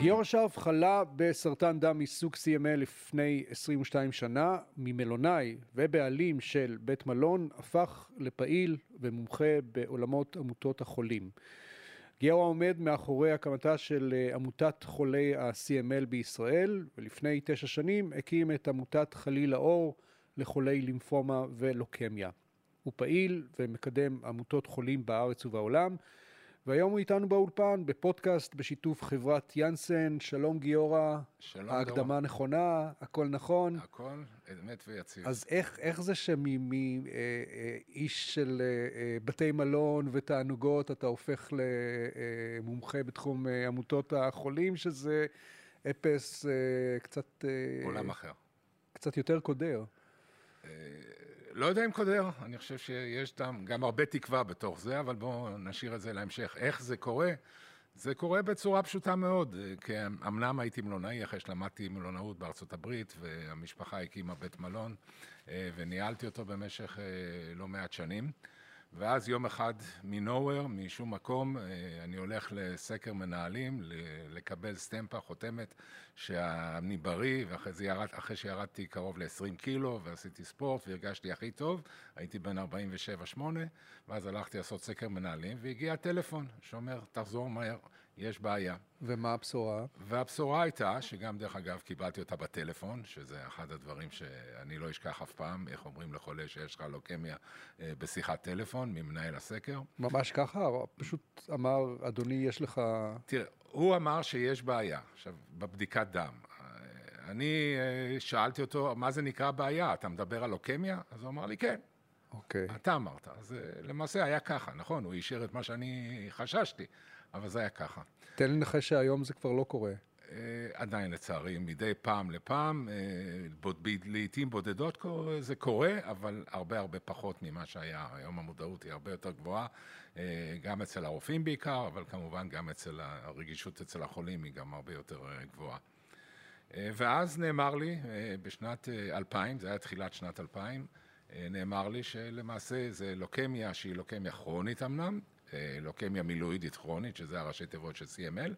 גיורא שרף חלה בסרטן דם מסוג CML לפני 22 שנה, ממלונאי ובעלים של בית מלון, הפך לפעיל ומומחה בעולמות עמותות החולים. גיורא עומד מאחורי הקמתה של אה, עמותת חולי ה-CML בישראל, ולפני תשע שנים הקים את עמותת חליל האור לחולי לימפומה ולוקמיה. הוא פעיל ומקדם עמותות חולים בארץ ובעולם. והיום הוא איתנו באולפן בפודקאסט בשיתוף חברת יאנסן. שלום גיורא. שלום ההקדמה דורון. נכונה, הכל נכון. הכל אמת ויציב. אז איך, איך זה שמאיש של אה, אה, בתי מלון ותענוגות אתה הופך למומחה בתחום אה, עמותות החולים, שזה אפס אה, קצת, אה, עולם אחר. קצת יותר קודר. לא יודע אם קודר, אני חושב שיש גם, גם הרבה תקווה בתוך זה, אבל בואו נשאיר את זה להמשך. איך זה קורה? זה קורה בצורה פשוטה מאוד, כי אמנם הייתי מלונאי אחרי שלמדתי מלונאות בארצות הברית, והמשפחה הקימה בית מלון, אה, וניהלתי אותו במשך אה, לא מעט שנים. ואז יום אחד מנוהוור, משום מקום, אה, אני הולך לסקר מנהלים, לקבל סטמפה, חותמת, שאני בריא, ואחרי זה ירד, אחרי שירדתי קרוב ל-20 קילו, ועשיתי ספורט, והרגשתי הכי טוב, הייתי בן 47-8, ואז הלכתי לעשות סקר מנהלים, והגיע טלפון שאומר, תחזור מהר, יש בעיה. ומה הבשורה? והבשורה הייתה, שגם דרך אגב קיבלתי אותה בטלפון, שזה אחד הדברים שאני לא אשכח אף פעם, איך אומרים לחולה שיש לך לוקמיה אה, בשיחת טלפון ממנהל הסקר. ממש ככה? פשוט אמר, אדוני, יש לך... תראה, הוא אמר שיש בעיה, עכשיו, בבדיקת דם. אני אה, שאלתי אותו, מה זה נקרא בעיה? אתה מדבר על לוקמיה? אז הוא אמר לי, כן. אוקיי. אתה אמרת. אז אה, למעשה היה ככה, נכון, הוא אישר את מה שאני חששתי, אבל זה היה ככה. תן לי לנחש שהיום זה כבר לא קורה. אה, עדיין לצערי, מדי פעם לפעם, אה, בוד- לעיתים בודדות קורה- זה קורה, אבל הרבה הרבה פחות ממה שהיה. היום המודעות היא הרבה יותר גבוהה, אה, גם אצל הרופאים בעיקר, אבל כמובן גם אצל הרגישות אצל החולים היא גם הרבה יותר גבוהה. אה, ואז נאמר לי, אה, בשנת אה, 2000, זה היה תחילת שנת 2000, אה, נאמר לי שלמעשה זה לוקמיה שהיא לוקמיה כרונית אמנם, לוקמיה מילואידית כרונית, שזה הראשי תיבות של CML,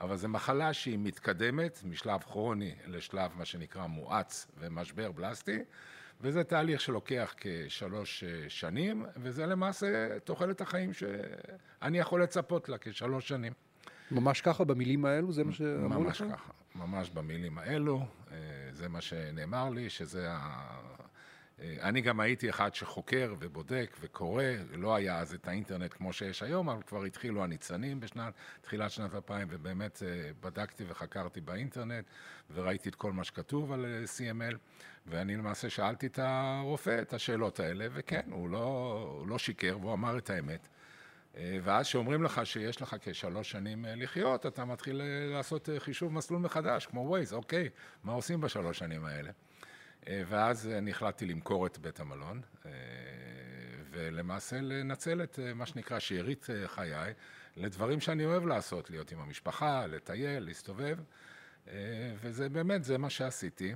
אבל זו מחלה שהיא מתקדמת משלב כרוני לשלב מה שנקרא מואץ ומשבר בלסטי, וזה תהליך שלוקח כשלוש אה, שנים, וזה למעשה תוחלת החיים שאני יכול לצפות לה כשלוש שנים. ממש ככה, במילים האלו, זה מה שאמרו לך? ממש ככה, ממש במילים האלו, אה, זה מה שנאמר לי, שזה. אה, אני גם הייתי אחד שחוקר ובודק וקורא, לא היה אז את האינטרנט כמו שיש היום, אבל כבר התחילו הניצנים בשנת, תחילת שנת 2000, ובאמת אה, בדקתי וחקרתי באינטרנט, וראיתי את כל מה שכתוב על אה, CML, ואני למעשה שאלתי את הרופא את השאלות האלה, וכן, הוא לא, הוא לא שיקר, והוא אמר את האמת. אה, ואז כשאומרים לך שיש לך כשלוש שנים אה, לחיות, אתה מתחיל אה, לעשות אה, חישוב מסלול מחדש, כמו ווייז, אוקיי, מה עושים בשלוש שנים האלה? אה, ואז אני החלטתי למכור את בית המלון, אה, ולמעשה לנצל את אה, מה שנקרא שארית אה, חיי לדברים שאני אוהב לעשות, להיות עם המשפחה, לטייל, להסתובב, אה, וזה באמת, זה מה שעשיתי.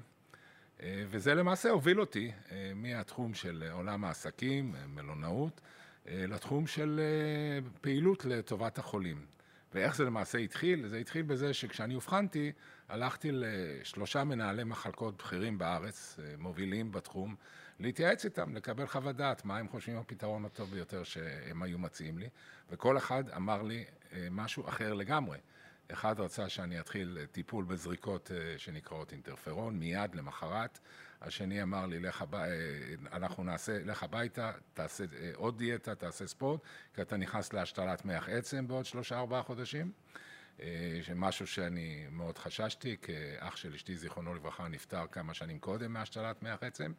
אה, וזה למעשה הוביל אותי אה, מהתחום של עולם העסקים, אה, מלונאות, אה, לתחום של אה, פעילות לטובת החולים. ואיך זה למעשה התחיל? זה התחיל בזה שכשאני אובחנתי, הלכתי לשלושה מנהלי מחלקות בכירים בארץ, אה, מובילים בתחום, להתייעץ איתם, לקבל חוות דעת, מה הם חושבים הפתרון הטוב ביותר שהם היו מציעים לי, וכל אחד אמר לי אה, משהו אחר לגמרי. אחד רצה שאני אתחיל טיפול בזריקות אה, שנקראות אינטרפרון, מיד למחרת. השני אמר לי, לך הבא, אה, אנחנו נעשה, לך הביתה, תעשה אה, עוד דיאטה, תעשה ספורט, כי אתה נכנס להשתלת מח עצם בעוד שלושה ארבעה חודשים. אה, משהו שאני מאוד חששתי, כי אח של אשתי, זיכרונו לברכה, נפטר כמה שנים קודם מהשתלת מח עצם.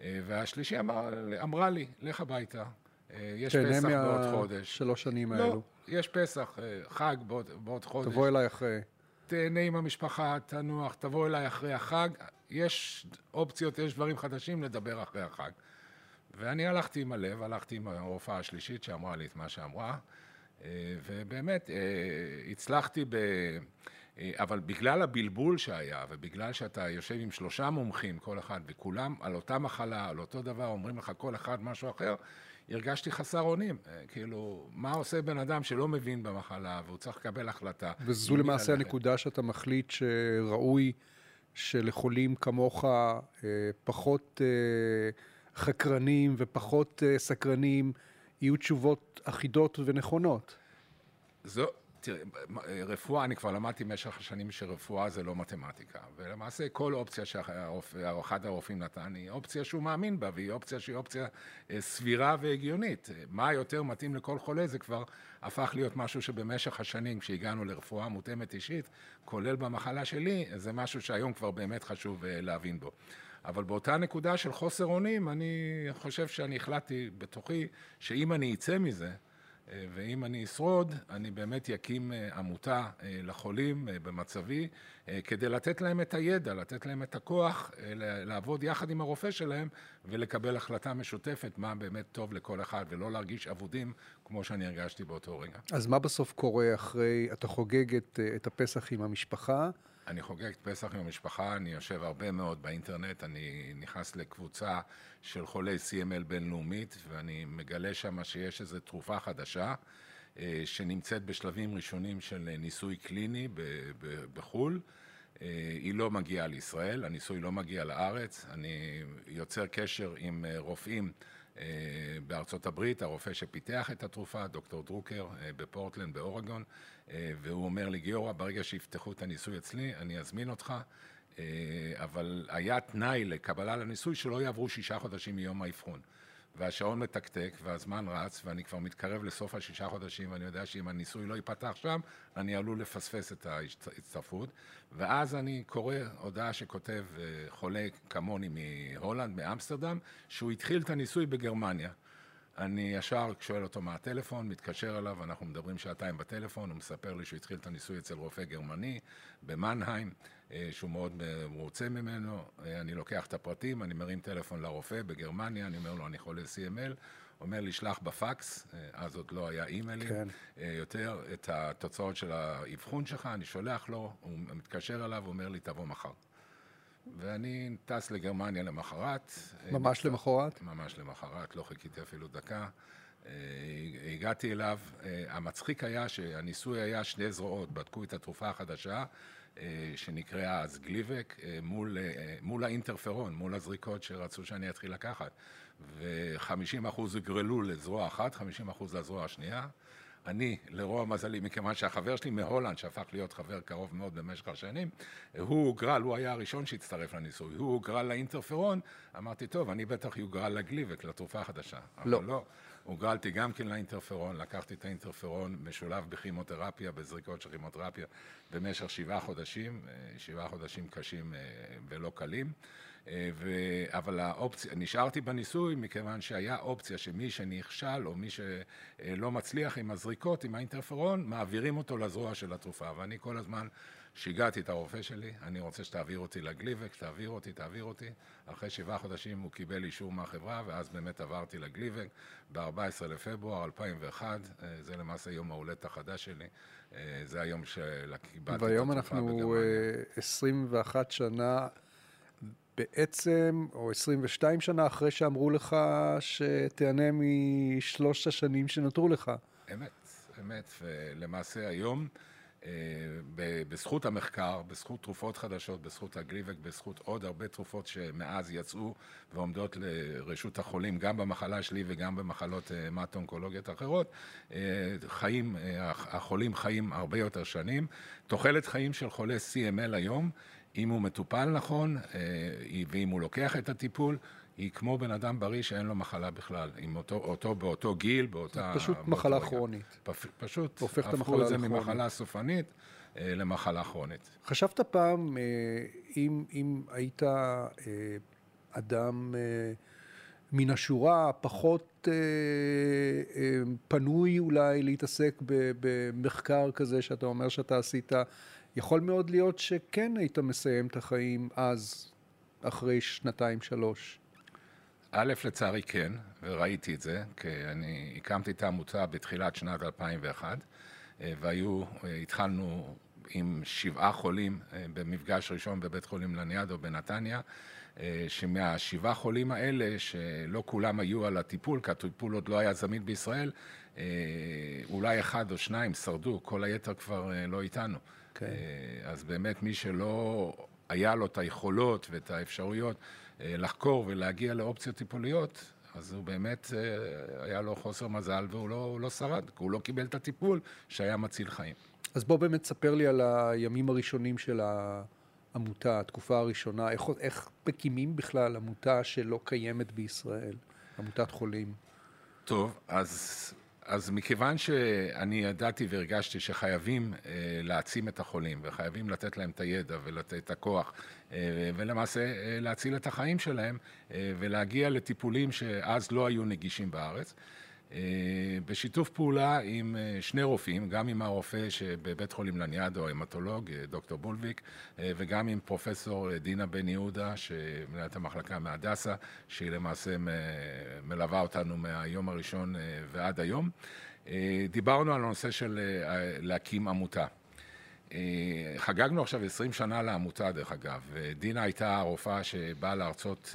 אה, והשלישי אמר, אמרה לי, לך הביתה, אה, יש פסח בעוד חודש. מהשלוש שנים לא, האלו. יש פסח, אה, חג בעוד, בעוד חודש. תבוא אליי אחרי. תהנה עם המשפחה, תנוח, תבוא אליי אחרי החג. יש אופציות, יש דברים חדשים לדבר אחרי החג. ואני הלכתי עם הלב, הלכתי עם הרופאה השלישית שאמרה לי את מה שאמרה, אה, ובאמת אה, הצלחתי ב... אה, אבל בגלל הבלבול שהיה, ובגלל שאתה יושב עם שלושה מומחים, כל אחד, וכולם על אותה מחלה, על אותו דבר, אומרים לך כל אחד משהו אחר, הרגשתי חסר אונים. כאילו, מה עושה בן אדם שלא מבין במחלה והוא צריך לקבל החלטה? וזו למעשה הנקודה שאתה מחליט שראוי שלחולים כמוך פחות חקרנים ופחות סקרנים יהיו תשובות אחידות ונכונות. זו, תראה, רפואה, אני כבר למדתי במשך השנים שרפואה זה לא מתמטיקה, ולמעשה כל אופציה שאחד הרופאים נתן היא אופציה שהוא מאמין בה, והיא אופציה שהיא אופציה אה, סבירה והגיונית. מה יותר מתאים לכל חולה זה כבר הפך להיות משהו שבמשך השנים, כשהגענו לרפואה מותאמת אישית, כולל במחלה שלי, זה משהו שהיום כבר באמת חשוב אה, להבין בו. אבל באותה נקודה של חוסר אונים, אני חושב שאני החלטתי בתוכי שאם אני אצא מזה, אה, ואם אני אשרוד, אני באמת אקים אה, עמותה אה, לחולים במצבי, כדי לתת להם את הידע, לתת להם את הכוח, לעבוד יחד עם הרופא שלהם ולקבל החלטה משותפת מה באמת טוב לכל אחד, ולא להרגיש אבודים כמו שאני הרגשתי באותו רגע. אז מה בסוף קורה אחרי, אתה חוגג את, את הפסח עם המשפחה? אני חוגג את פסח עם המשפחה, אני יושב הרבה מאוד באינטרנט, אני נכנס לקבוצה של חולי CML בינלאומית, ואני מגלה שם שיש איזו תרופה חדשה, אה, שנמצאת בשלבים ראשונים של ניסוי קליני בחו"ל. אה, היא לא מגיעה לישראל, הניסוי לא מגיע לארץ, אני יוצר קשר עם אה, רופאים בארצות הברית, הרופא שפיתח את התרופה, דוקטור דרוקר אה, בפורטלנד באורגון, אה, והוא אומר לי, גיורא, ברגע שיפתחו את הניסוי אצלי, אני אזמין אותך, אבל היה תנאי לקבלה לניסוי שלא יעברו שישה חודשים מיום האבחון. והשעון מתקתק, והזמן רץ, ואני כבר מתקרב לסוף השישה חודשים, ואני יודע שאם הניסוי לא ייפתח שם, אני עלול לפספס את ההצטרפות. ואז אני קורא הודעה שכותב אה, חולה כמוני מהולנד, מאמסטרדם, שהוא התחיל את הניסוי בגרמניה. אני ישר שואל אותו מה הטלפון, מתקשר אליו, אנחנו מדברים שעתיים בטלפון, הוא מספר לי שהוא התחיל את הניסוי אצל רופא גרמני במנהיים, אה, שהוא מאוד מרוצה ממנו, אה, אני לוקח את הפרטים, אני מרים טלפון לרופא בגרמניה, אני אומר לו, אני חולה CML, אומר לי, שלח בפקס, אה, אז עוד לא היה אימיילים, כן. יותר את התוצאות של האבחון שלך, אני שולח לו, הוא מתקשר אליו, הוא אומר לי, תבוא מחר. ואני טס לגרמניה למחרת. ממש למחרת? ממש למחרת, לא חיכיתי אפילו דקה. אה, הגעתי אליו, אה, המצחיק היה שהניסוי היה שני זרועות, בדקו את התרופה החדשה, אה, שנקראה אז גליבק, מול, מול האינטרפרון, מול הזריקות שרצו שאני אתחיל לקחת. ו-50% הגרלו לזרוע אחת, 50% לזרוע השנייה. אני, לרוע מזלי, מכיוון שהחבר שלי מהולנד, שהפך להיות חבר קרוב מאוד במשך השנים, הוא הוגרל, הוא היה הראשון שהצטרף לניסוי, הוא הוגרל לאינטרפרון, אמרתי, טוב, אני בטח יוגרל לגליבק, לתרופה החדשה. לא. אבל לא, הוגרלתי גם כן לאינטרפרון, לקחתי את האינטרפרון משולב בכימותרפיה, בזריקות של כימותרפיה, במשך שבעה חודשים, אה, שבעה חודשים קשים אה, ולא קלים. אה, ו... אבל האופציה, נשארתי בניסוי מכיוון שהיה אופציה שמי שנכשל או מי שלא מצליח עם הזריקות, עם האינטרפרון, מעבירים אותו לזרוע של התרופה. ואני כל הזמן שיגעתי את הרופא שלי, אני רוצה שתעביר אותי לגליבק, תעביר אותי, תעביר אותי. אחרי שבעה חודשים הוא קיבל אישור מהחברה, ואז באמת עברתי לגליבק ב-14 לפברואר 2001, אה, זה למעשה יום ההולדת החדש שלי, אה, זה היום שקיבלתי את התרופה בגרמניה. והיום אנחנו 21 שנה בעצם, או 22 שנה אחרי שאמרו לך שתהנה משלוש השנים שנותרו לך. אמת, אמת, ולמעשה היום, אה, בזכות המחקר, בזכות תרופות חדשות, בזכות הגליבק, בזכות עוד הרבה תרופות שמאז יצאו ועומדות לרשות החולים, גם במחלה שלי וגם במחלות אה, מטו-אונקולוגיות אחרות, אה, חיים, החולים חיים הרבה יותר שנים. תוחלת חיים של חולה CML היום אם הוא מטופל נכון, אה, ואם הוא לוקח את הטיפול, היא כמו בן אדם בריא שאין לו מחלה בכלל, עם אותו, אותו באותו גיל, באותה... פשוט מחלה רגע. כרונית. פ, פשוט הופך את לכרונית. הפכו את זה ממחלה סופנית אה, למחלה כרונית. חשבת פעם, אה, אם, אם היית אדם מן השורה, פחות פנוי אולי להתעסק במחקר כזה שאתה אומר שאתה עשית, יכול מאוד להיות שכן היית מסיים את החיים אז, אחרי שנתיים, שלוש. א', לצערי כן, וראיתי את זה, כי אני הקמתי את העמותה בתחילת שנת 2001, אה, והיו, אה, התחלנו עם שבעה חולים במפגש ראשון בבית חולים לניאדו בנתניה. שמהשבעה חולים האלה, שלא כולם היו על הטיפול, כי הטיפול עוד לא היה זמין בישראל, אולי אחד או שניים שרדו, כל היתר כבר לא איתנו. כן. אז באמת מי שלא היה לו את היכולות ואת האפשרויות לחקור ולהגיע לאופציות טיפוליות, אז הוא באמת, אה, היה לו חוסר מזל והוא לא, לא שרד, כי הוא לא קיבל את הטיפול שהיה מציל חיים. אז בוא באמת ספר לי על הימים הראשונים של העמותה, התקופה הראשונה, איך, איך מקימים בכלל עמותה שלא קיימת בישראל, עמותת חולים? טוב, אז אז מכיוון שאני ידעתי והרגשתי שחייבים אה, להעצים את החולים וחייבים לתת להם את הידע ולתת את הכוח אה, ולמעשה אה, להציל את החיים שלהם אה, ולהגיע לטיפולים שאז לא היו נגישים בארץ, בשיתוף פעולה עם אה, שני רופאים, גם עם הרופא שבבית חולים לניאדו, ההמטולוג, אה, דוקטור בולביק, וגם עם פרופסור דינה בן יהודה, שמנהלת המחלקה מהדסה, שהיא למעשה מלווה אותנו מהיום הראשון ועד היום. דיברנו על הנושא של להקים עמותה. חגגנו עכשיו 20 שנה לעמותה, דרך אגב. דינה הייתה הרופאה שבאה להרצות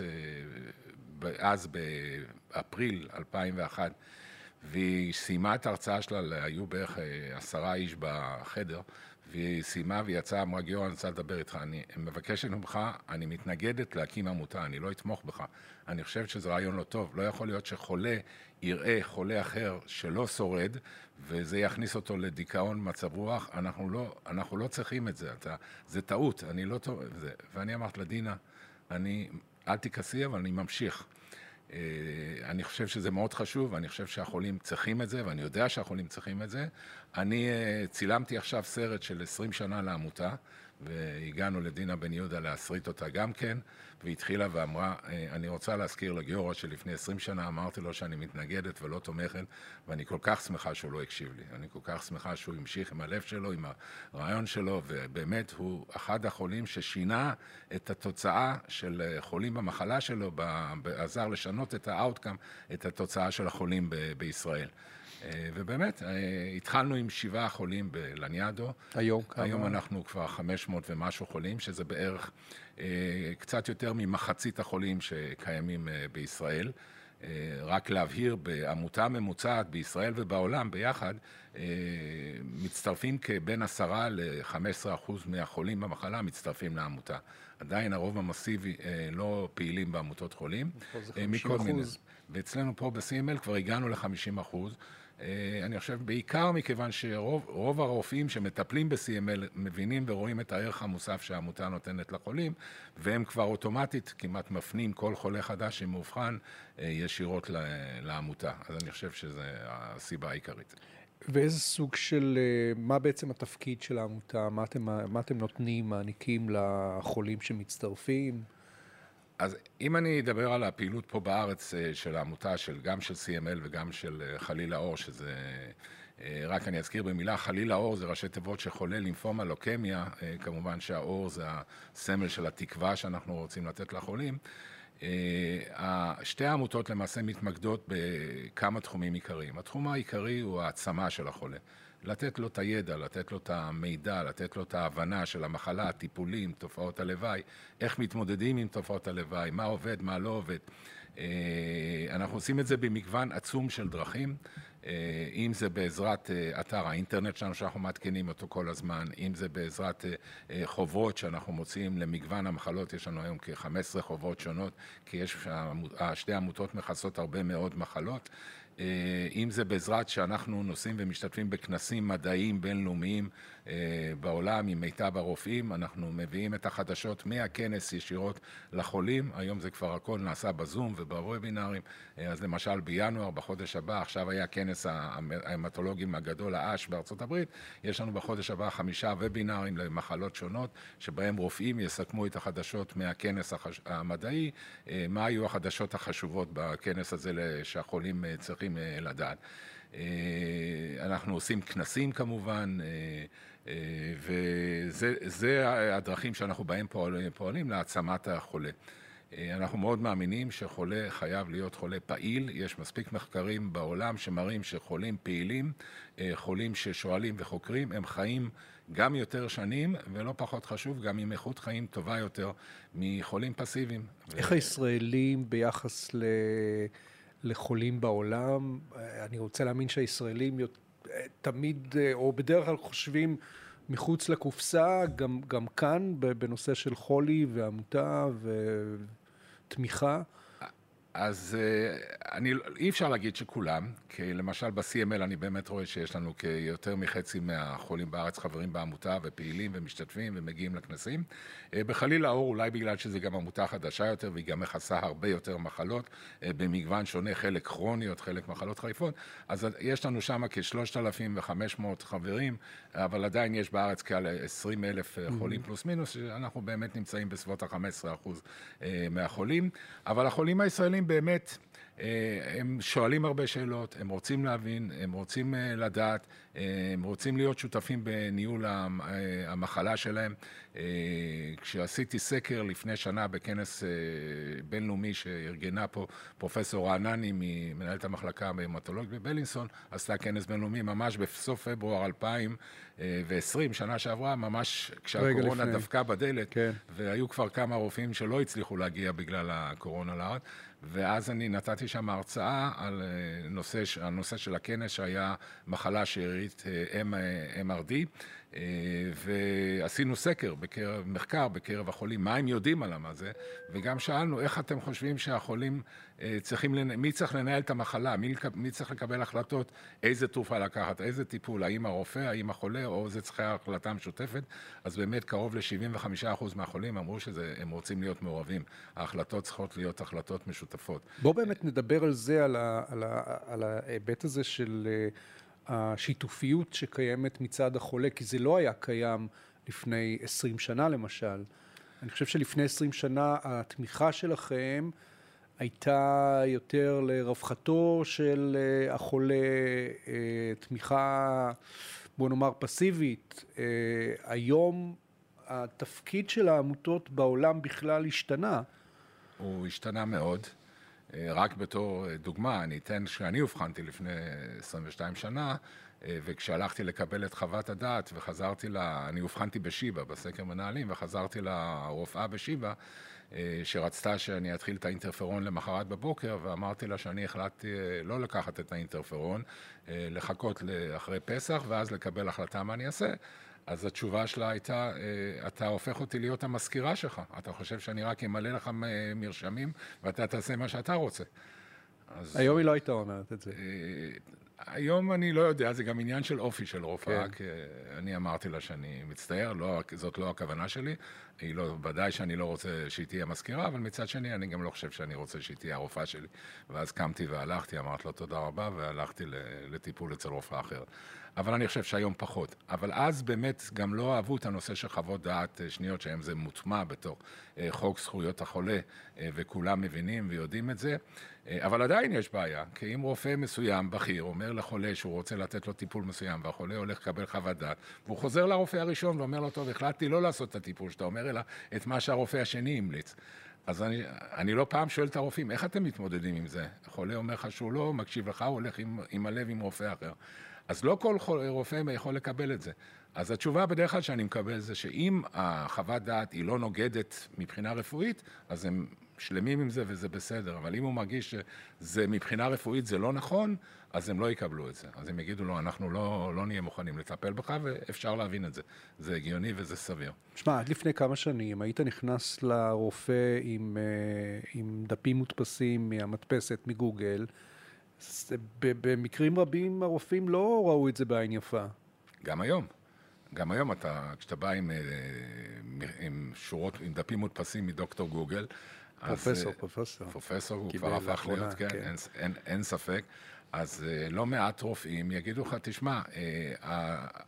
אז באפריל 2001 והיא סיימה את ההרצאה שלה, היו בערך אה, עשרה איש בחדר, והיא סיימה והיא יצאה, אמרה, גיורא, אני רוצה לדבר איתך, אני מבקשת ממך, אני מתנגדת להקים עמותה, אני לא אתמוך בך. אני חושבת שזה רעיון לא טוב. לא יכול להיות שחולה יראה חולה אחר שלא שורד, וזה יכניס אותו לדיכאון, מצב רוח. אנחנו לא, אנחנו לא צריכים את זה, אתה, זה טעות, אני לא טוב... זה. ואני אמרתי לדינה, אני, אל תכעסי, אבל אני ממשיך. אה, אני חושב שזה מאוד חשוב, ואני חושב שהחולים צריכים את זה, ואני יודע שהחולים צריכים את זה. אני אה, צילמתי עכשיו סרט של 20 שנה לעמותה, והגענו לדינה בן יהודה להסריט אותה גם כן, והתחילה ואמרה, אה, אני רוצה להזכיר לגיורא שלפני 20 שנה אמרתי לו שאני מתנגדת ולא תומכת, ואני כל כך שמחה שהוא לא הקשיב לי. אני כל כך שמחה שהוא המשיך עם הלב שלו, עם הרעיון שלו, ובאמת הוא אחד החולים ששינה את התוצאה של חולים במחלה שלו, עזר לשנות את ה-outcome, את התוצאה של החולים בישראל. אה, ובאמת, אה, התחלנו עם שבעה חולים בלניאדו. היום כמה? היום אנחנו כבר 500 ומשהו חולים, שזה בערך אה, קצת יותר ממחצית החולים שקיימים בישראל. רק להבהיר, בעמותה ממוצעת בישראל ובעולם ביחד, מצטרפים כבין עשרה ל-15 אחוז מהחולים במחלה מצטרפים לעמותה. עדיין הרוב המסיבי לא פעילים בעמותות חולים. פה זה 50 אחוז. ואצלנו פה ב-CML כבר הגענו ל-50 אחוז. אה, אני חושב בעיקר מכיוון שרוב הרופאים שמטפלים ב-CML מבינים ורואים את הערך המוסף שהעמותה נותנת לחולים, והם כבר אוטומטית כמעט מפנים כל חולה חדש שמאובחן אה, ישירות לעמותה. אז אני חושב שזו הסיבה העיקרית. ואיזה סוג של, אה, מה בעצם התפקיד של העמותה? מה אתם, מה אתם נותנים, מעניקים לחולים שמצטרפים? אז אם אני אדבר על הפעילות פה בארץ אה, של העמותה, של, גם של CML וגם של אה, חלילה אור, שזה, אה, רק אני אזכיר במילה, חלילה אור זה ראשי תיבות שחולה לימפומה לוקמיה, כמובן שהאור זה הסמל של התקווה שאנחנו רוצים לתת לחולים. שתי העמותות למעשה מתמקדות בכמה תחומים עיקריים. התחום העיקרי הוא העצמה של החולה. לתת לו את הידע, לתת לו את המידע, לתת לו את ההבנה של המחלה, הטיפולים, תופעות הלוואי, איך מתמודדים עם תופעות הלוואי, מה עובד, מה לא עובד. אה, אנחנו עושים את זה במגוון עצום של דרכים, אה, אם זה בעזרת אה, אתר האינטרנט שלנו שאנחנו מעדכנים אותו כל הזמן, אם זה בעזרת חוברות שאנחנו מוציאים למגוון המחלות, יש לנו היום כ-15 חוברות שונות, כי יש, שתי עמותות מכסות הרבה מאוד מחלות. אה, אם זה בעזרת שאנחנו נוסעים ומשתתפים בכנסים מדעיים בינלאומיים בעולם עם מיטב הרופאים, אנחנו מביאים את החדשות מהכנס ישירות לחולים, היום זה כבר הכל נעשה בזום ובוובינרים, אה, אז למשל בינואר, בחודש הבא, עכשיו היה כנס ההמטולוגים הגדול, האש בארצות הברית, יש לנו בחודש הבא חמישה וובינרים למחלות שונות, שבהם רופאים יסכמו את החדשות מהכנס המדעי, מה היו החדשות החשובות בכנס הזה שהחולים צריכים אה, לדעת. אה, אנחנו עושים כנסים כמובן, אה, וזה הדרכים שאנחנו בהם פועלים, פועלים להעצמת החולה. אה, אנחנו מאוד מאמינים שחולה חייב להיות חולה פעיל. יש מספיק מחקרים בעולם שמראים שחולים פעילים, אה, חולים ששואלים וחוקרים, הם חיים גם יותר שנים, ולא פחות חשוב, גם עם איכות חיים טובה יותר מחולים פסיביים. איך ו... הישראלים ביחס ל... לחולים בעולם? אני רוצה להאמין שהישראלים תמיד, או בדרך כלל חושבים מחוץ לקופסה, גם, גם כאן, בנושא של חולי ועמותה ותמיכה. אז אה, אני, אי אפשר להגיד שכולם, כי למשל ב-CML אני באמת רואה שיש לנו כיותר מחצי מהחולים בארץ חברים בעמותה ופעילים ומשתתפים ומגיעים לכנסים. אה, בחליל האור, אולי בגלל שזו גם עמותה חדשה יותר והיא גם מכסה הרבה יותר מחלות אה, במגוון שונה, חלק כרוניות, חלק מחלות חריפות, אז יש לנו שם כ-3,500 חברים, אבל עדיין יש בארץ כ-20 אלף חולים mm-hmm. פלוס מינוס, שאנחנו באמת נמצאים בסביבות ה-15% מהחולים, אבל החולים הישראלים באמת, אה, הם שואלים הרבה שאלות, הם רוצים להבין, הם רוצים אה, לדעת, הם רוצים להיות שותפים בניהול המחלה שלהם. כשעשיתי סקר לפני שנה בכנס בינלאומי שארגנה פה פרופסור רענני, מנהלת המחלקה בהמטולוגיה בבלינסון, עשתה כנס בינלאומי ממש בסוף פברואר 2020, שנה שעברה, ממש כשהקורונה דפקה בדלת, כן. והיו כבר כמה רופאים שלא הצליחו להגיע בגלל הקורונה לארץ. ואז אני נתתי שם הרצאה על אה, נושא, הנושא של הכנס שהיה מחלה שארית אה, MRD, אה, ועשינו סקר, בקרב, מחקר בקרב החולים, מה הם יודעים על מה זה, וגם שאלנו איך אתם חושבים שהחולים צריכים, מי צריך לנהל את המחלה, מי, מי צריך לקבל החלטות, איזה תרופה לקחת, איזה טיפול, האם הרופא, האם החולה, או זה צריכה החלטה משותפת, אז באמת קרוב ל-75% מהחולים אמרו שהם רוצים להיות מעורבים. ההחלטות צריכות להיות החלטות משותפות. בואו באמת נדבר על זה, על ההיבט הזה של השיתופיות שקיימת מצד החולה, כי זה לא היה קיים לפני 20 שנה למשל. אני חושב שלפני 20 שנה התמיכה שלכם הייתה יותר לרווחתו של אה, החולה, אה, תמיכה, בוא נאמר, פסיבית. אה, היום התפקיד של העמותות בעולם בכלל השתנה. הוא השתנה מאוד. רק בתור דוגמה, אני אתן שאני אובחנתי לפני 22 שנה, וכשהלכתי לקבל את חוות הדעת וחזרתי ל... אני אובחנתי בשיבא, בסקר מנהלים, וחזרתי לרופאה בשיבא, אה, שרצתה שאני אתחיל את האינטרפרון למחרת בבוקר, ואמרתי לה שאני החלטתי אה, לא לקחת את האינטרפרון, אה, לחכות לאחרי פסח, ואז לקבל החלטה מה אני אעשה. אז התשובה שלה הייתה, אתה הופך אותי להיות המזכירה שלך. אתה חושב שאני רק אמלא לך מרשמים ואתה תעשה מה שאתה רוצה. אז... היום היא לא הייתה אומרת את זה. היום אני לא יודע, זה גם עניין של אופי של רופאה, כן. כי אני אמרתי לה שאני מצטער, לא, זאת לא הכוונה שלי. היא לא, ודאי שאני לא רוצה שהיא תהיה מזכירה, אבל מצד שני, אני גם לא חושב שאני רוצה שהיא תהיה הרופאה שלי. ואז קמתי והלכתי, אמרתי לו תודה רבה, והלכתי לטיפול אצל רופאה אחרת. אבל אני חושב שהיום פחות. אבל אז באמת גם לא אהבו את הנושא של חוות דעת אה, שניות, שהיום זה מוטמע בתור אה, חוק זכויות החולה, אה, וכולם מבינים ויודעים את זה. אבל עדיין יש בעיה, כי אם רופא מסוים, בכיר, אומר לחולה שהוא רוצה לתת לו טיפול מסוים, והחולה הולך לקבל חוות דעת, והוא חוזר לרופא הראשון ואומר לו, טוב, החלטתי לא לעשות את הטיפול שאתה אומר, אלא את מה שהרופא השני המליץ. אז אני, אני לא פעם שואל את הרופאים, איך אתם מתמודדים עם זה? החולה אומר לך שהוא לא מקשיב לך, הוא הולך עם, עם הלב עם רופא אחר. אז לא כל רופא יכול לקבל את זה. אז התשובה בדרך כלל שאני מקבל זה שאם החוות דעת היא לא נוגדת מבחינה רפואית, אז הם שלמים עם זה וזה בסדר. אבל אם הוא מרגיש שזה מבחינה רפואית זה לא נכון, אז הם לא יקבלו את זה. אז הם יגידו לו, אנחנו לא, לא נהיה מוכנים לטפל בך, ואפשר להבין את זה. זה הגיוני וזה סביר. שמע, עד לפני כמה שנים היית נכנס לרופא עם, אה, עם דפים מודפסים מהמדפסת מגוגל, במקרים רבים הרופאים לא ראו את זה בעין יפה. גם היום. גם היום אתה, כשאתה בא עם, אה, עם שורות, עם דפים מודפסים מדוקטור גוגל, פרופסור, אז, פרופסור. פרופסור, הוא כבר הפך להיות, כן, כן. אין, אין, אין ספק. אז uh, לא מעט רופאים יגידו לך, תשמע, uh,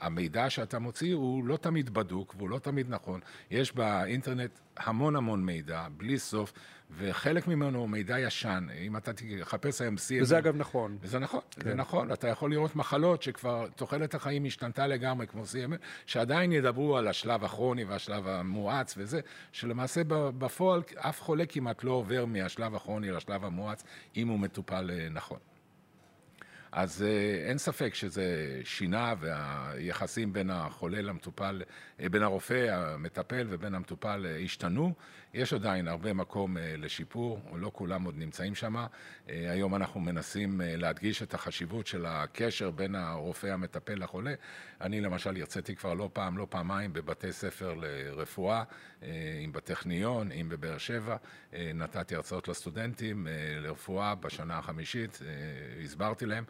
המידע שאתה מוציא הוא לא תמיד בדוק והוא לא תמיד נכון. יש באינטרנט המון המון מידע, בלי סוף, וחלק ממנו הוא מידע ישן. אם אתה תחפש היום CML... וזה אגב נכון. וזה נכון, כן. זה נכון. אתה יכול לראות מחלות שכבר תוחלת החיים השתנתה לגמרי, כמו CML, שעדיין ידברו על השלב הכרוני והשלב המואץ וזה, שלמעשה בפועל אף חולה כמעט לא עובר מהשלב הכרוני לשלב המואץ, אם הוא מטופל אה, נכון. אז אה, אין ספק שזה שינה והיחסים בין החולה למטופל, אה, בין הרופא המטפל ובין המטופל השתנו. יש עדיין הרבה מקום אה, לשיפור, לא כולם עוד נמצאים שם. אה, היום אנחנו מנסים אה, להדגיש את החשיבות של הקשר בין הרופא המטפל לחולה. אני למשל הרציתי כבר לא פעם, לא פעמיים בבתי ספר לרפואה, אם בטכניון, אם בבאר שבע. נתתי הרצאות לסטודנטים לרפואה בשנה החמישית, הסברתי להם,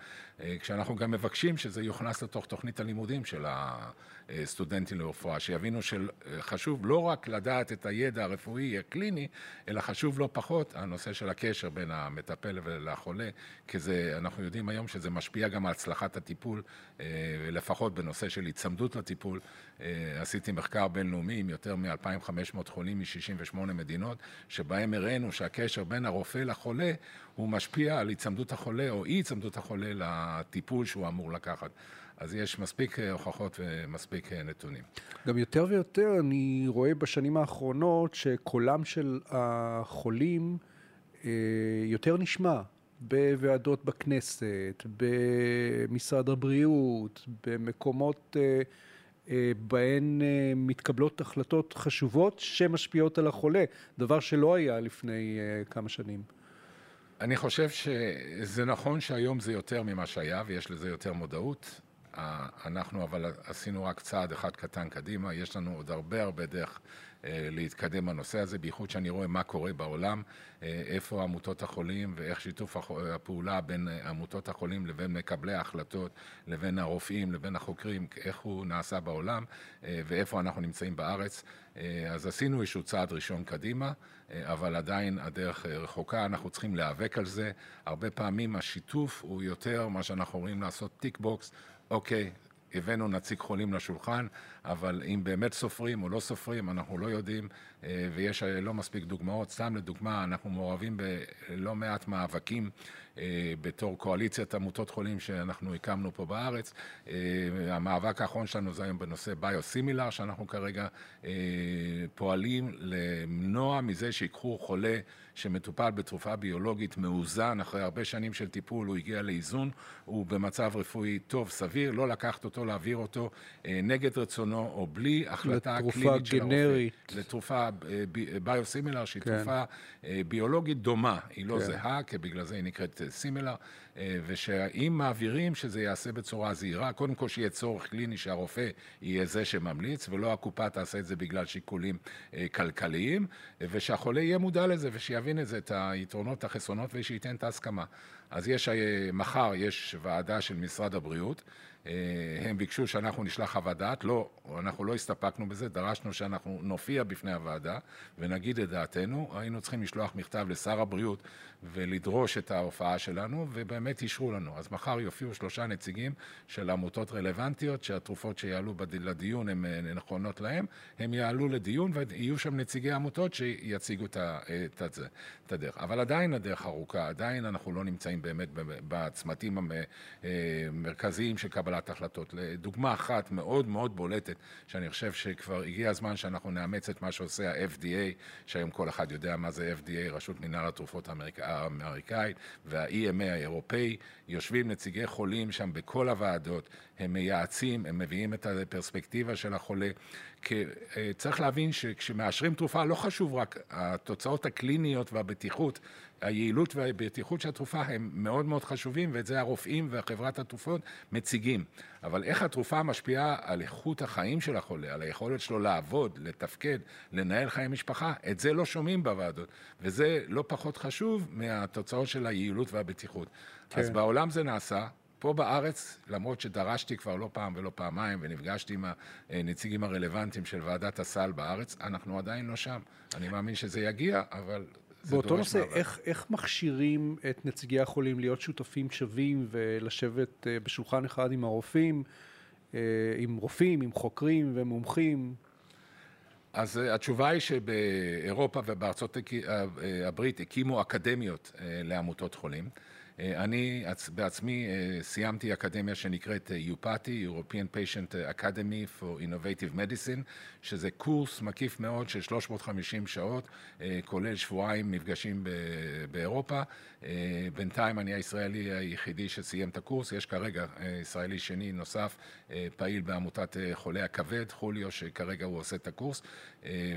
כשאנחנו גם מבקשים שזה יוכנס לתוך תוכנית הלימודים של הסטודנטים לרפואה, שיבינו שחשוב לא רק לדעת את הידע הרפואי הקליני, אלא חשוב לא פחות הנושא של הקשר בין המטפל ולחולה, כי זה, אנחנו יודעים היום שזה משפיע גם על הצלחת הטיפול, אה, לפחות בנושא של היצמדות לטיפול. אה, עשיתי מחקר בינלאומי עם יותר מ-2,500 חולים מ-68 מדינות, שבהם הראינו שהקשר בין הרופא לחולה הוא משפיע על היצמדות החולה או אי היצמדות החולה לטיפול שהוא אמור לקחת. אז יש מספיק אה, הוכחות ומספיק אה, נתונים. גם יותר ויותר אני רואה בשנים האחרונות שקולם של החולים אה, יותר נשמע בוועדות בכנסת, במשרד הבריאות, במקומות בהן מתקבלות החלטות חשובות שמשפיעות על החולה, דבר שלא היה לפני כמה שנים. אני חושב שזה נכון שהיום זה יותר ממה שהיה ויש לזה יותר מודעות. אנחנו אבל עשינו רק צעד אחד קטן קדימה, יש לנו עוד הרבה הרבה דרך אה, להתקדם בנושא הזה, בייחוד שאני רואה מה קורה בעולם, אה, איפה עמותות החולים ואיך שיתוף הפעולה בין אה, עמותות החולים לבין מקבלי ההחלטות, לבין הרופאים, לבין החוקרים, איך הוא נעשה בעולם ואיפה אנחנו נמצאים בארץ. אז עשינו איזשהו צעד ראשון קדימה, אבל עדיין הדרך רחוקה, אנחנו צריכים להיאבק על זה. הרבה פעמים השיתוף הוא יותר מה שאנחנו רואים לעשות tick box. אוקיי, הבאנו נציג חולים לשולחן, אבל אם באמת סופרים או לא סופרים, אנחנו לא יודעים, אה, ויש אה, לא מספיק דוגמאות. סתם לדוגמה, אנחנו מעורבים בלא מעט מאבקים אה, בתור קואליציית עמותות חולים שאנחנו הקמנו פה בארץ. המאבק האחרון שלנו זה היום בנושא ביוסימילר, שאנחנו כרגע פועלים למנוע מזה שיקחו חולה שמטופל בתרופה ביולוגית מאוזן, אחרי הרבה שנים של טיפול הוא הגיע לאיזון, הוא במצב רפואי טוב, סביר, לא לקחת אותו, להעביר אותו נגד רצונו. רצונו, או בלי החלטה קלינית של הרופא. גנרית. לתרופה ביוסימילר, שהיא כן. תרופה אה, ביולוגית דומה. היא לא כן. זהה, כי בגלל זה היא נקראת סימילר, אה, ושאם מעבירים, שזה ייעשה בצורה זהירה, קודם כל שיהיה צורך קליני שהרופא יהיה זה שממליץ, ולא הקופה תעשה את זה בגלל שיקולים אה, כלכליים, ושהחולה יהיה מודע לזה ושיבין את זה, את היתרונות, החסרונות, ושייתן את ההסכמה. אז יש, מחר יש ועדה של משרד הבריאות, אה, הם ביקשו שאנחנו נשלח חוות דעת, לא, אנחנו לא הסתפקנו בזה, דרשנו שאנחנו נופיע בפני הוועדה ונגיד את דעתנו. היינו צריכים לשלוח מכתב לשר הבריאות ולדרוש את ההופעה שלנו, ובאמת אישרו לנו. אז מחר יופיעו שלושה נציגים של עמותות רלוונטיות, שהתרופות שיעלו לדיון הן אה, נכונות להם, הם יעלו לדיון ויהיו שם נציגי עמותות שיציגו את הדרך. אבל עדיין הדרך ארוכה, עדיין אנחנו לא נמצאים באמת בצמתים המרכזיים של קבלת... החלטות. לדוגמה אחת מאוד מאוד בולטת, שאני חושב שכבר הגיע הזמן שאנחנו נאמץ את מה שעושה ה-FDA, שהיום כל אחד יודע מה זה FDA, רשות מנהל התרופות האמריקאית, וה-EMA האירופאי, יושבים נציגי חולים שם בכל הוועדות, הם מייעצים, הם מביאים את הפרספקטיבה של החולה. כי אה, צריך להבין שכשמאשרים תרופה לא חשוב רק התוצאות הקליניות והבטיחות, היעילות והבטיחות של התרופה הם מאוד מאוד חשובים, ואת זה הרופאים וחברת התרופות מציגים. אבל איך התרופה משפיעה על איכות החיים של החולה, על היכולת שלו לעבוד, לתפקד, לנהל חיי משפחה, את זה לא שומעים בוועדות. וזה לא פחות חשוב מהתוצאות של היעילות והבטיחות. כן. אז בעולם זה נעשה, פה בארץ, למרות שדרשתי כבר לא פעם ולא פעמיים ונפגשתי עם הנציגים הרלוונטיים של ועדת הסל בארץ, אנחנו עדיין לא שם. אני מאמין שזה יגיע, אבל באותו נושא, איך, איך מכשירים את נציגי החולים להיות שותפים שווים ולשבת uh, בשולחן אחד עם הרופאים, uh, עם רופאים, עם חוקרים ומומחים? אז uh, התשובה היא שבאירופה ובארצות הברית הקימו אקדמיות לעמותות חולים. אה, אני בעצמי אה, סיימתי אקדמיה שנקראת יופאטי, אה, European Patient Academy for Innovative Medicine, שזה קורס מקיף מאוד של 350 שעות, כולל שבועיים מפגשים באירופה. בינתיים אני הישראלי היחידי שסיים את הקורס, יש כרגע ישראלי שני נוסף, פעיל בעמותת חולי הכבד, חוליו, שכרגע הוא עושה את הקורס,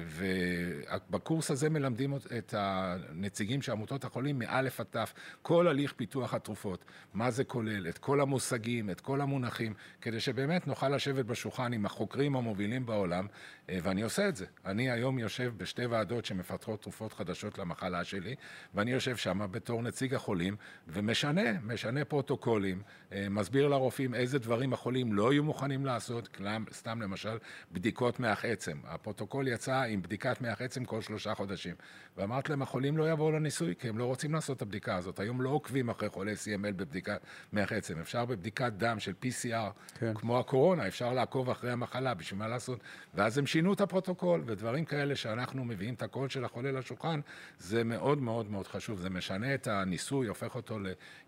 ובקורס הזה מלמדים את הנציגים של עמותות החולים מאלף עד תף, כל הליך פיתוח התרופות, מה זה כולל, את כל המושגים, את כל המונחים, כדי שבאמת נוכל לשבת בשולחן עם החוקרים המובילים בעולם, אה, ואני עושה את זה. אני היום יושב בשתי ועדות שמפתחות תרופות חדשות למחלה שלי, ואני יושב שם בתור נציג החולים, ומשנה, משנה פרוטוקולים, אה, מסביר לרופאים איזה דברים החולים לא יהיו מוכנים לעשות, סתם למשל בדיקות מח עצם. הפרוטוקול יצא עם בדיקת מח עצם כל שלושה חודשים. ואמרתי להם, החולים לא יבואו לניסוי, כי הם לא רוצים לעשות את הבדיקה הזאת. היום לא עוקבים אחרי חולי CML בבדיקת מח עצם. אפשר בבדיקת דם של PCR, כן. כמו הקורונה, אפשר לעקוב אחרי המחלה, בשביל מה לעשות? ואז הם שינו את הפרוטוקול, ודברים כאלה שאנחנו מביאים את הקול של החולה לשולחן, זה מאוד מאוד מאוד חשוב. זה משנה את הניסוי, הופך אותו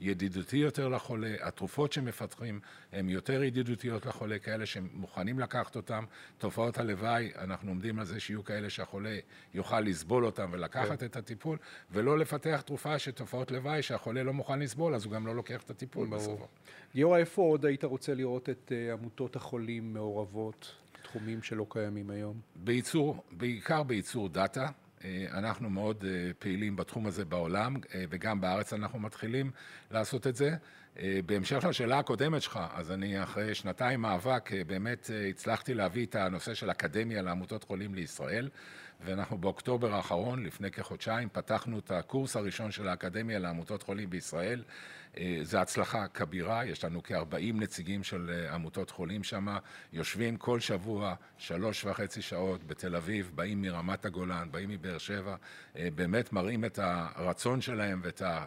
לידידותי יותר לחולה. התרופות שמפתחים הן יותר ידידותיות לחולה, כאלה שמוכנים לקחת אותן. תופעות הלוואי, אנחנו עומדים על זה שיהיו כאלה שהחולה יוכל לסבול אותן ולקחת כן. את הטיפול, ולא לפתח תרופה שתופעות לוואי שהחולה לא מוכן לסבול, אז הוא גם לא לוקח את הטיפול בסוף. גיורא, איפה עוד היית רוצה לראות את uh, עמותות החולים מעורבות, תחומים שלא קיימים היום? בייצור, בעיקר בייצור דאטה. אה, אנחנו מאוד אה, פעילים בתחום הזה בעולם, וגם בארץ אנחנו מתחילים לעשות את זה. בהמשך לשאלה הקודמת שלך, אז אני אחרי שנתיים מאבק באמת הצלחתי להביא את הנושא של אקדמיה לעמותות חולים לישראל. ואנחנו באוקטובר האחרון, לפני כחודשיים, פתחנו את הקורס הראשון של האקדמיה לעמותות חולים בישראל. אה, זו הצלחה כבירה, יש לנו כ-40 נציגים של אה, עמותות חולים שם, יושבים כל שבוע שלוש וחצי שעות בתל אביב, באים מרמת הגולן, באים מבאר שבע, אה, באמת מראים את הרצון שלהם ואת ה...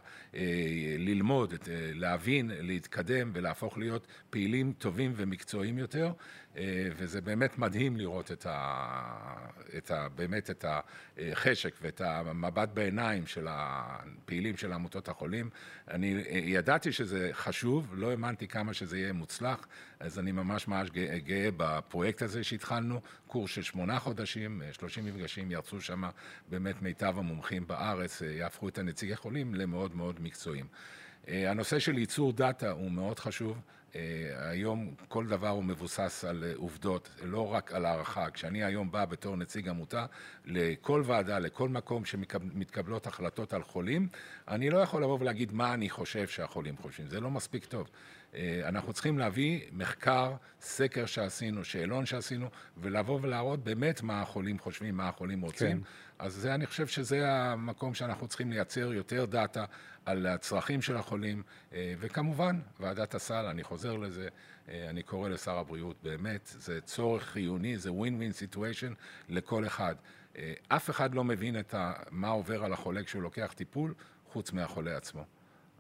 ללמוד, את... להבין, להתקדם ולהפוך להיות פעילים טובים ומקצועיים יותר. אה, וזה באמת מדהים לראות את ה, את ה, באמת את החשק ואת המבט בעיניים של הפעילים של עמותות החולים. אני אה, ידעתי שזה חשוב, לא האמנתי כמה שזה יהיה מוצלח, אז אני ממש ממש גאה, בפרויקט הזה שהתחלנו, קורס של שמונה חודשים, 30 אה, מפגשים, ירצו שם באמת מיטב המומחים בארץ, יהפכו את הנציגי חולים למאוד מאוד מקצועיים. הנושא של ייצור דאטה הוא מאוד חשוב. אה, היום כל דבר הוא מבוסס על אה, עובדות, לא רק על הערכה. כשאני היום בא בתור נציג עמותה, לכל ועדה, לכל מקום שמתקבלות החלטות על חולים, אני לא יכול לבוא ולהגיד מה אני חושב שהחולים חושבים, זה לא מספיק טוב. אה, אנחנו צריכים להביא מחקר, סקר שעשינו, שאלון שעשינו, ולבוא ולהראות באמת מה החולים חושבים, מה החולים רוצים. כן. אז זה, אני חושב שזה המקום שאנחנו צריכים לייצר יותר דאטה על הצרכים של החולים, אה, וכמובן, ועדת הסל, אני חוזר לזה, אה, אני קורא לשר הבריאות, באמת, זה צורך חיוני, זה win-win situation לכל אחד. אף אחד לא מבין את ה, מה עובר על החולה כשהוא לוקח טיפול, חוץ מהחולה עצמו.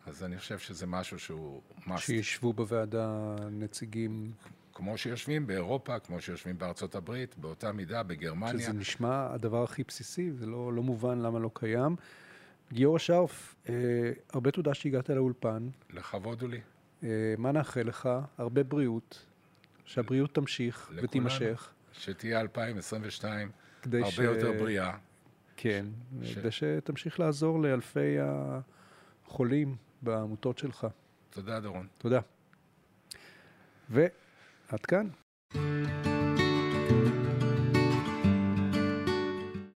אז אני חושב שזה משהו שהוא must. שישבו בוועדה נציגים... כמו שיושבים באירופה, כמו שיושבים בארצות הברית, באותה מידה, בגרמניה. שזה נשמע הדבר הכי בסיסי, זה לא, לא מובן למה לא קיים. גיורא שרף, אה, הרבה תודה שהגעת לאולפן. לכבוד הוא לי. אה, מה נאחל לך? הרבה בריאות, שהבריאות תמשיך לכולנו, ותימשך. שתהיה 2022 הרבה ש... יותר בריאה. כן, ש... כדי שתמשיך לעזור לאלפי החולים בעמותות שלך. תודה, דורון. תודה. ועד כאן.